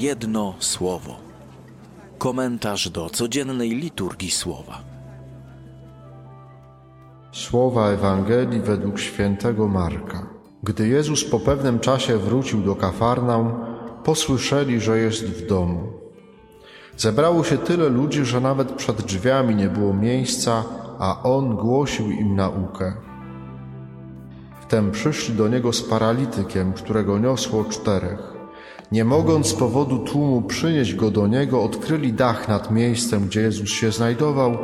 Jedno słowo. Komentarz do codziennej liturgii słowa. Słowa Ewangelii według świętego Marka. Gdy Jezus po pewnym czasie wrócił do Kafarnaum, posłyszeli, że jest w domu. Zebrało się tyle ludzi, że nawet przed drzwiami nie było miejsca, a On głosił im naukę. Wtem przyszli do Niego z paralitykiem, którego niosło czterech. Nie mogąc z powodu tłumu przynieść go do niego, odkryli dach nad miejscem, gdzie Jezus się znajdował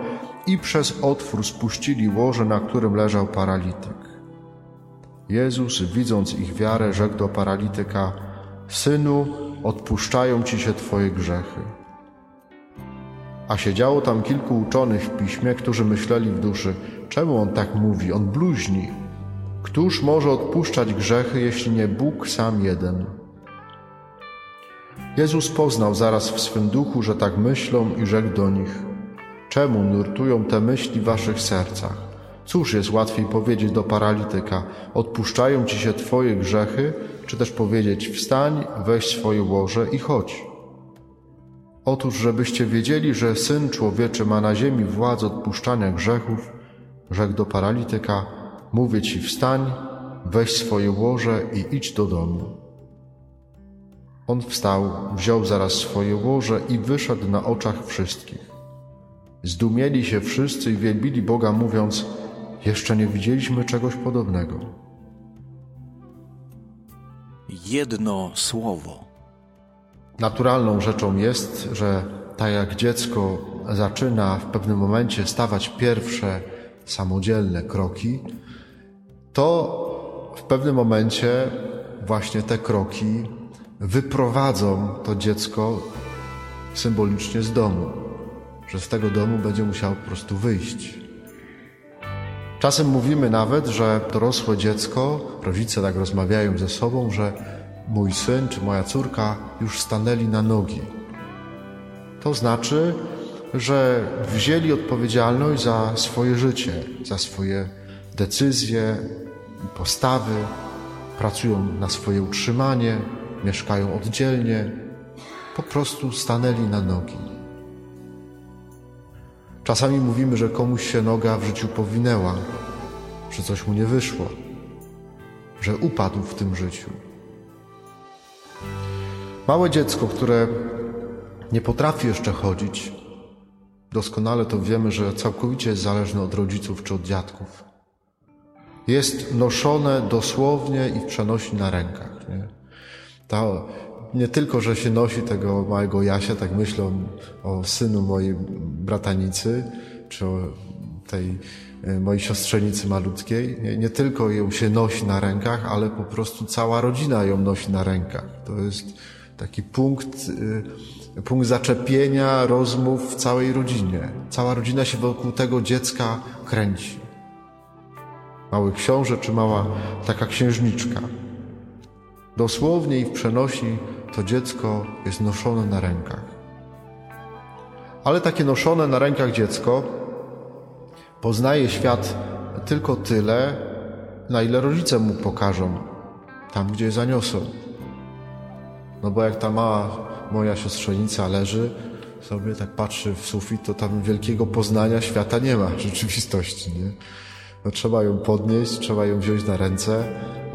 i przez otwór spuścili łoże, na którym leżał paralityk. Jezus, widząc ich wiarę, rzekł do paralityka: Synu, odpuszczają ci się twoje grzechy. A siedziało tam kilku uczonych w piśmie, którzy myśleli w duszy: Czemu on tak mówi? On bluźni. Któż może odpuszczać grzechy, jeśli nie Bóg sam jeden? Jezus poznał zaraz w swym duchu, że tak myślą i rzekł do nich: Czemu nurtują te myśli w waszych sercach? Cóż jest łatwiej powiedzieć do paralityka: Odpuszczają ci się twoje grzechy, czy też powiedzieć: Wstań, weź swoje łoże i chodź. Otóż, żebyście wiedzieli, że syn człowieczy ma na ziemi władzę odpuszczania grzechów, rzekł do paralityka: Mówię ci: wstań, weź swoje łoże i idź do domu. On wstał, wziął zaraz swoje łoże i wyszedł na oczach wszystkich. Zdumieli się wszyscy i wielbili Boga, mówiąc: Jeszcze nie widzieliśmy czegoś podobnego. Jedno słowo. Naturalną rzeczą jest, że tak jak dziecko zaczyna w pewnym momencie stawać pierwsze samodzielne kroki, to w pewnym momencie właśnie te kroki wyprowadzą to dziecko symbolicznie z domu, że z tego domu będzie musiało po prostu wyjść. Czasem mówimy nawet, że dorosłe dziecko, rodzice tak rozmawiają ze sobą, że mój syn czy moja córka już stanęli na nogi. To znaczy, że wzięli odpowiedzialność za swoje życie, za swoje decyzje, postawy, pracują na swoje utrzymanie, mieszkają oddzielnie, po prostu stanęli na nogi. Czasami mówimy, że komuś się noga w życiu powinęła, że coś mu nie wyszło, że upadł w tym życiu. Małe dziecko, które nie potrafi jeszcze chodzić, doskonale to wiemy, że całkowicie jest zależne od rodziców czy od dziadków. Jest noszone dosłownie i przenosi na rękach. Nie? To nie tylko, że się nosi tego małego Jasia, tak myślę o synu mojej bratanicy, czy o tej e, mojej siostrzenicy malutkiej. Nie, nie, tylko ją się nosi na rękach, ale po prostu cała rodzina ją nosi na rękach. To jest taki punkt, e, punkt zaczepienia rozmów w całej rodzinie. Cała rodzina się wokół tego dziecka kręci. Mały książę czy mała taka księżniczka. Dosłownie i w przenosi to dziecko jest noszone na rękach. Ale takie noszone na rękach dziecko poznaje świat tylko tyle, na ile rodzice mu pokażą, tam gdzie zaniosą. No bo jak ta mała moja siostrzenica leży, sobie tak patrzy w sufit, to tam wielkiego poznania świata nie ma, rzeczywistości, nie? No trzeba ją podnieść, trzeba ją wziąć na ręce,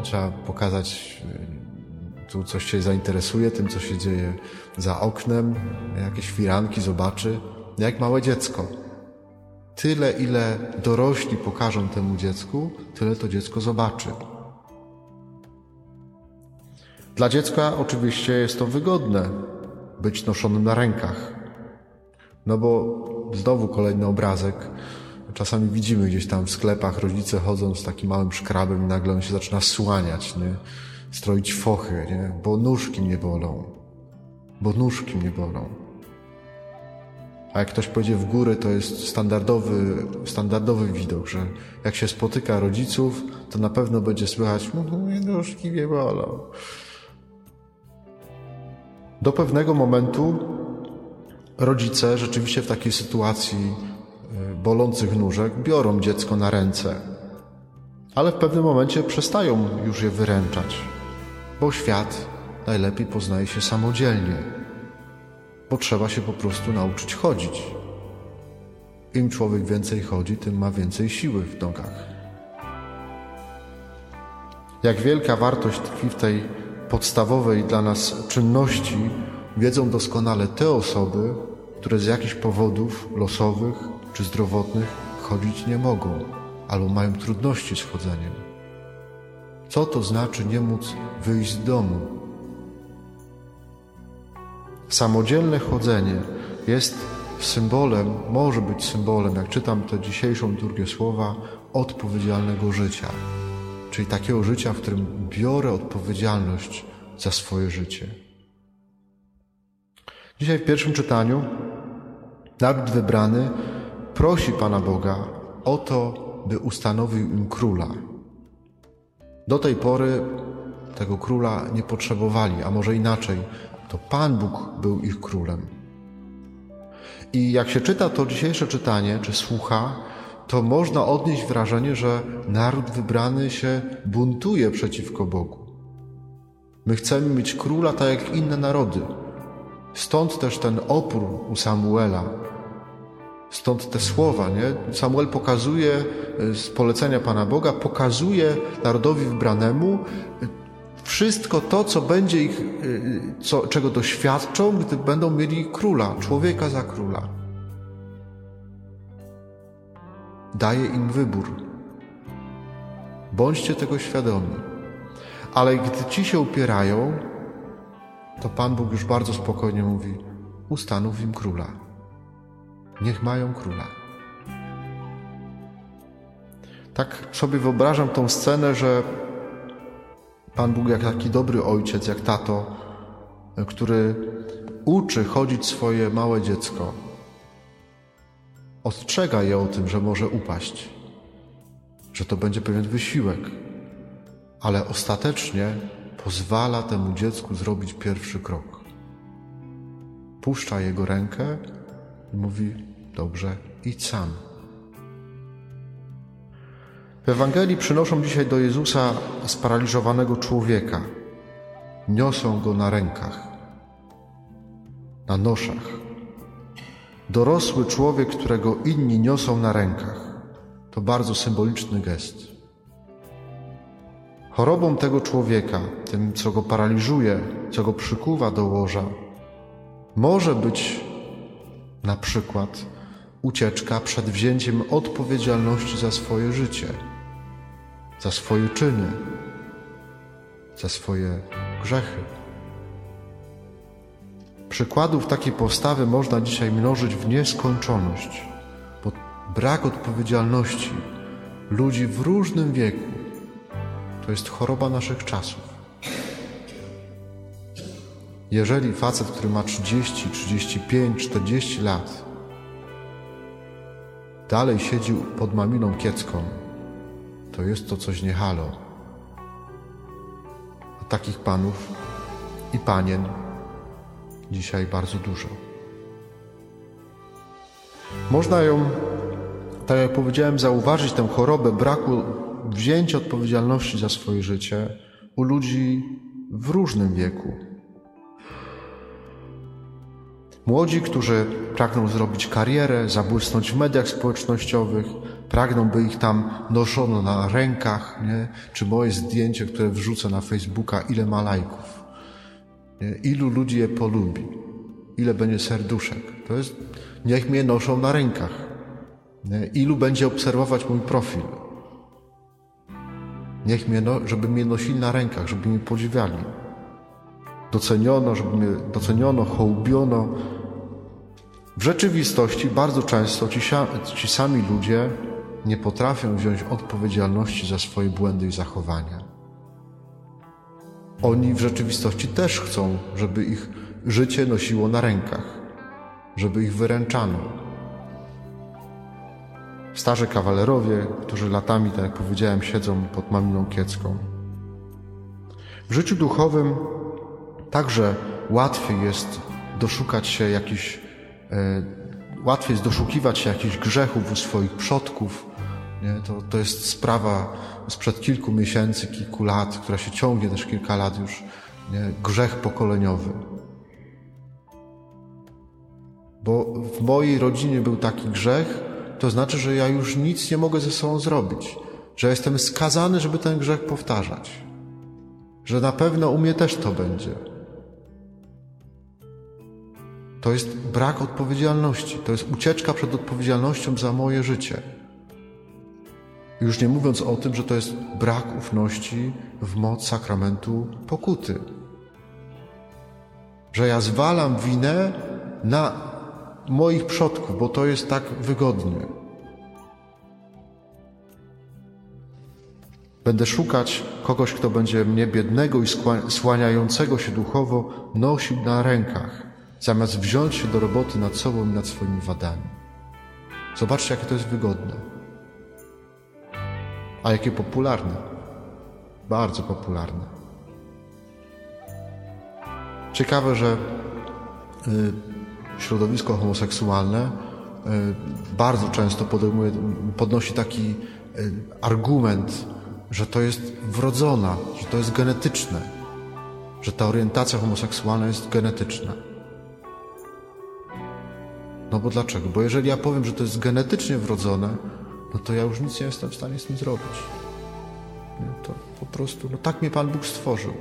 trzeba pokazać tu coś się zainteresuje tym, co się dzieje za oknem, jakieś firanki zobaczy, jak małe dziecko. Tyle, ile dorośli pokażą temu dziecku, tyle to dziecko zobaczy. Dla dziecka oczywiście jest to wygodne być noszonym na rękach. No bo znowu kolejny obrazek. Czasami widzimy gdzieś tam w sklepach rodzice chodzą z takim małym szkrabem i nagle on się zaczyna słaniać, nie? Stroić fochy, nie? bo nóżki mnie bolą, bo nóżki mnie bolą. A jak ktoś pójdzie w górę, to jest standardowy, standardowy widok, że jak się spotyka rodziców, to na pewno będzie słychać, moje nóżki mnie bolą. Do pewnego momentu rodzice rzeczywiście w takiej sytuacji e, bolących nóżek biorą dziecko na ręce, ale w pewnym momencie przestają już je wyręczać bo świat najlepiej poznaje się samodzielnie. bo trzeba się po prostu nauczyć chodzić. Im człowiek więcej chodzi, tym ma więcej siły w nogach. Jak wielka wartość tkwi w tej podstawowej dla nas czynności, wiedzą doskonale te osoby, które z jakichś powodów losowych czy zdrowotnych chodzić nie mogą albo mają trudności z chodzeniem. Co to znaczy nie móc wyjść z domu? Samodzielne chodzenie jest symbolem, może być symbolem, jak czytam te dzisiejszą drugie słowa, odpowiedzialnego życia. Czyli takiego życia, w którym biorę odpowiedzialność za swoje życie. Dzisiaj w pierwszym czytaniu naród wybrany prosi Pana Boga o to, by ustanowił im króla. Do tej pory tego króla nie potrzebowali, a może inaczej, to Pan Bóg był ich królem. I jak się czyta to dzisiejsze czytanie, czy słucha, to można odnieść wrażenie, że naród wybrany się buntuje przeciwko Bogu. My chcemy mieć króla tak jak inne narody. Stąd też ten opór u Samuela. Stąd te słowa, nie? Samuel pokazuje y, z polecenia Pana Boga, pokazuje narodowi wybranemu y, wszystko to, co będzie ich, y, co, czego doświadczą, gdy będą mieli króla, człowieka za króla. Daje im wybór. Bądźcie tego świadomi. Ale gdy ci się upierają, to Pan Bóg już bardzo spokojnie mówi: Ustanów im króla. Niech mają króla. Tak sobie wyobrażam tą scenę, że Pan Bóg, jak taki dobry ojciec, jak tato, który uczy chodzić swoje małe dziecko, ostrzega je o tym, że może upaść, że to będzie pewien wysiłek, ale ostatecznie pozwala temu dziecku zrobić pierwszy krok. Puszcza jego rękę i mówi: Dobrze, idź sam. W Ewangelii przynoszą dzisiaj do Jezusa sparaliżowanego człowieka. Niosą go na rękach, na noszach. Dorosły człowiek, którego inni niosą na rękach. To bardzo symboliczny gest. Chorobą tego człowieka, tym, co go paraliżuje, co go przykuwa do łoża, może być na przykład ucieczka przed wzięciem odpowiedzialności za swoje życie, za swoje czyny, za swoje grzechy. Przykładów takiej postawy można dzisiaj mnożyć w nieskończoność, bo brak odpowiedzialności ludzi w różnym wieku to jest choroba naszych czasów. Jeżeli facet, który ma 30, 35, 40 lat, dalej siedzi pod maminą kiecką, to jest to coś niehalo. A takich panów i panien dzisiaj bardzo dużo. Można ją, tak jak powiedziałem, zauważyć tę chorobę braku wzięcia odpowiedzialności za swoje życie u ludzi w różnym wieku. Młodzi, którzy pragną zrobić karierę, zabłysnąć w mediach społecznościowych, pragną, by ich tam noszono na rękach, nie? czy moje zdjęcie, które wrzucę na Facebooka, ile ma lajków, nie? ilu ludzi je polubi, ile będzie serduszek. To jest, niech mnie noszą na rękach, nie? ilu będzie obserwować mój profil. Niech mnie, no, żeby mnie nosili na rękach, żeby mnie podziwiali. Doceniono, żeby mnie doceniono, hołbiono. W rzeczywistości bardzo często ci, ci sami ludzie nie potrafią wziąć odpowiedzialności za swoje błędy i zachowania. Oni w rzeczywistości też chcą, żeby ich życie nosiło na rękach, żeby ich wyręczano, starzy kawalerowie, którzy latami, tak jak powiedziałem, siedzą pod maminą kiecką. W życiu duchowym także łatwiej jest doszukać się jakichś, e, łatwiej jest doszukiwać się jakichś grzechów u swoich przodków. Nie? To, to jest sprawa sprzed kilku miesięcy, kilku lat, która się ciągnie też kilka lat już. Nie? Grzech pokoleniowy. bo w mojej rodzinie był taki grzech, to znaczy, że ja już nic nie mogę ze sobą zrobić, że jestem skazany, żeby ten grzech powtarzać, że na pewno u mnie też to będzie. To jest brak odpowiedzialności, to jest ucieczka przed odpowiedzialnością za moje życie. Już nie mówiąc o tym, że to jest brak ufności w moc sakramentu pokuty. Że ja zwalam winę na moich przodków, bo to jest tak wygodnie. Będę szukać kogoś, kto będzie mnie biednego i słaniającego się duchowo nosił na rękach, zamiast wziąć się do roboty nad sobą i nad swoimi wadami. Zobaczcie, jakie to jest wygodne. A jakie popularne. Bardzo popularne. Ciekawe, że y, środowisko homoseksualne y, bardzo często podejmuje, podnosi taki y, argument, że to jest wrodzona, że to jest genetyczne, że ta orientacja homoseksualna jest genetyczna. No bo dlaczego? Bo jeżeli ja powiem, że to jest genetycznie wrodzone, no to ja już nic nie jestem w stanie z tym zrobić. Nie? To po prostu, no tak mnie Pan Bóg stworzył.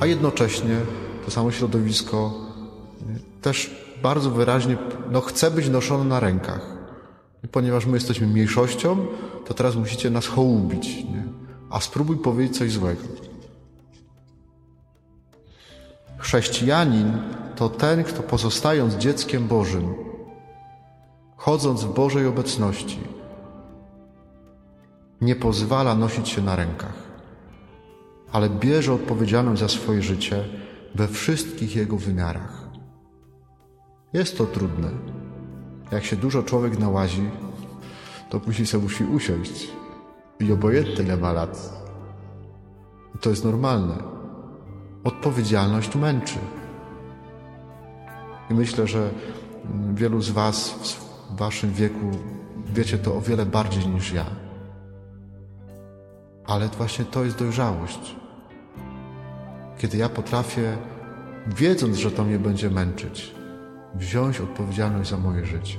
A jednocześnie to samo środowisko też bardzo wyraźnie no, chce być noszone na rękach. Ponieważ my jesteśmy mniejszością, to teraz musicie nas hołubić. Nie? A spróbuj powiedzieć coś złego. Chrześcijanin to ten, kto pozostając dzieckiem Bożym, chodząc w Bożej obecności, nie pozwala nosić się na rękach, ale bierze odpowiedzialność za swoje życie we wszystkich jego wymiarach. Jest to trudne. Jak się dużo człowiek nałazi, to później sobie musi usiąść i obojętnie ile ma lat. to jest normalne. Odpowiedzialność męczy. I myślę, że wielu z Was w Waszym wieku wiecie to o wiele bardziej niż ja. Ale właśnie to jest dojrzałość. Kiedy ja potrafię, wiedząc, że to mnie będzie męczyć, wziąć odpowiedzialność za moje życie.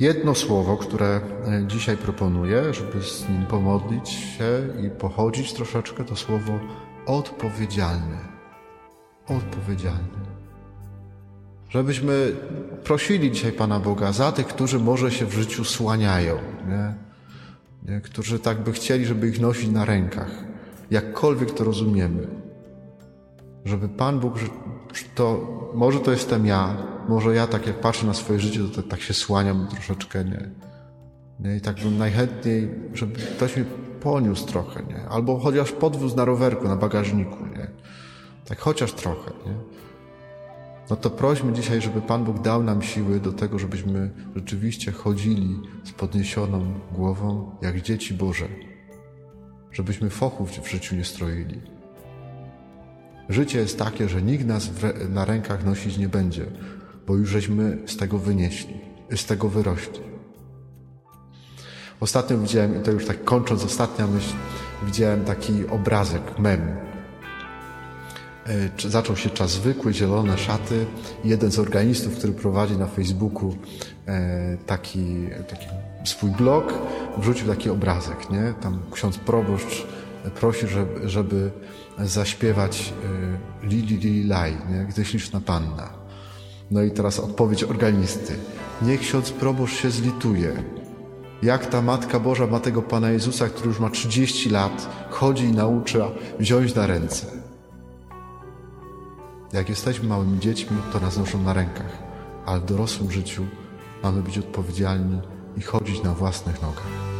Jedno słowo, które e, dzisiaj proponuję, żeby z nim pomodlić się i pochodzić troszeczkę, to słowo odpowiedzialny. Odpowiedzialny. Żebyśmy prosili dzisiaj Pana Boga za tych, którzy może się w życiu słaniają, nie? nie? którzy tak by chcieli, żeby ich nosić na rękach, jakkolwiek to rozumiemy. Żeby Pan Bóg, to może to jestem ja, może ja tak jak patrzę na swoje życie, to tak, się słaniam troszeczkę, nie? nie? I tak bym najchętniej, żeby ktoś mi poniósł trochę, nie? Albo chociaż podwóz na rowerku, na bagażniku, nie? Tak chociaż trochę, nie? No to prośmy dzisiaj, żeby Pan Bóg dał nam siły do tego, żebyśmy rzeczywiście chodzili z podniesioną głową, jak dzieci Boże. Żebyśmy fochów w życiu nie stroili. Życie jest takie, że nikt nas na rękach nosić nie będzie, bo już żeśmy z tego wynieśli, z tego wyrośli. Ostatnio widziałem, i to już tak kończąc, ostatnia myśl, widziałem taki obrazek, mem. E, zaczął się czas zwykły, zielone szaty. Jeden z organistów, który prowadzi na Facebooku e, taki, taki swój blog, wrzucił taki obrazek, nie? Tam ksiądz proboszcz prosi, żeby, żeby zaśpiewać e, Lili Lili Laj, nie? Gdy śliczna panna. No i teraz odpowiedź organisty. Niech ksiądz proboszcz się zlituje. Jak ta Matka Boża ma tego Pana Jezusa, który już ma 30 lat, chodzi i naucza wziąć na ręce. Jak jesteśmy małymi dziećmi, to nas noszą na rękach, ale w dorosłym życiu mamy być odpowiedzialni i chodzić na własnych nogach.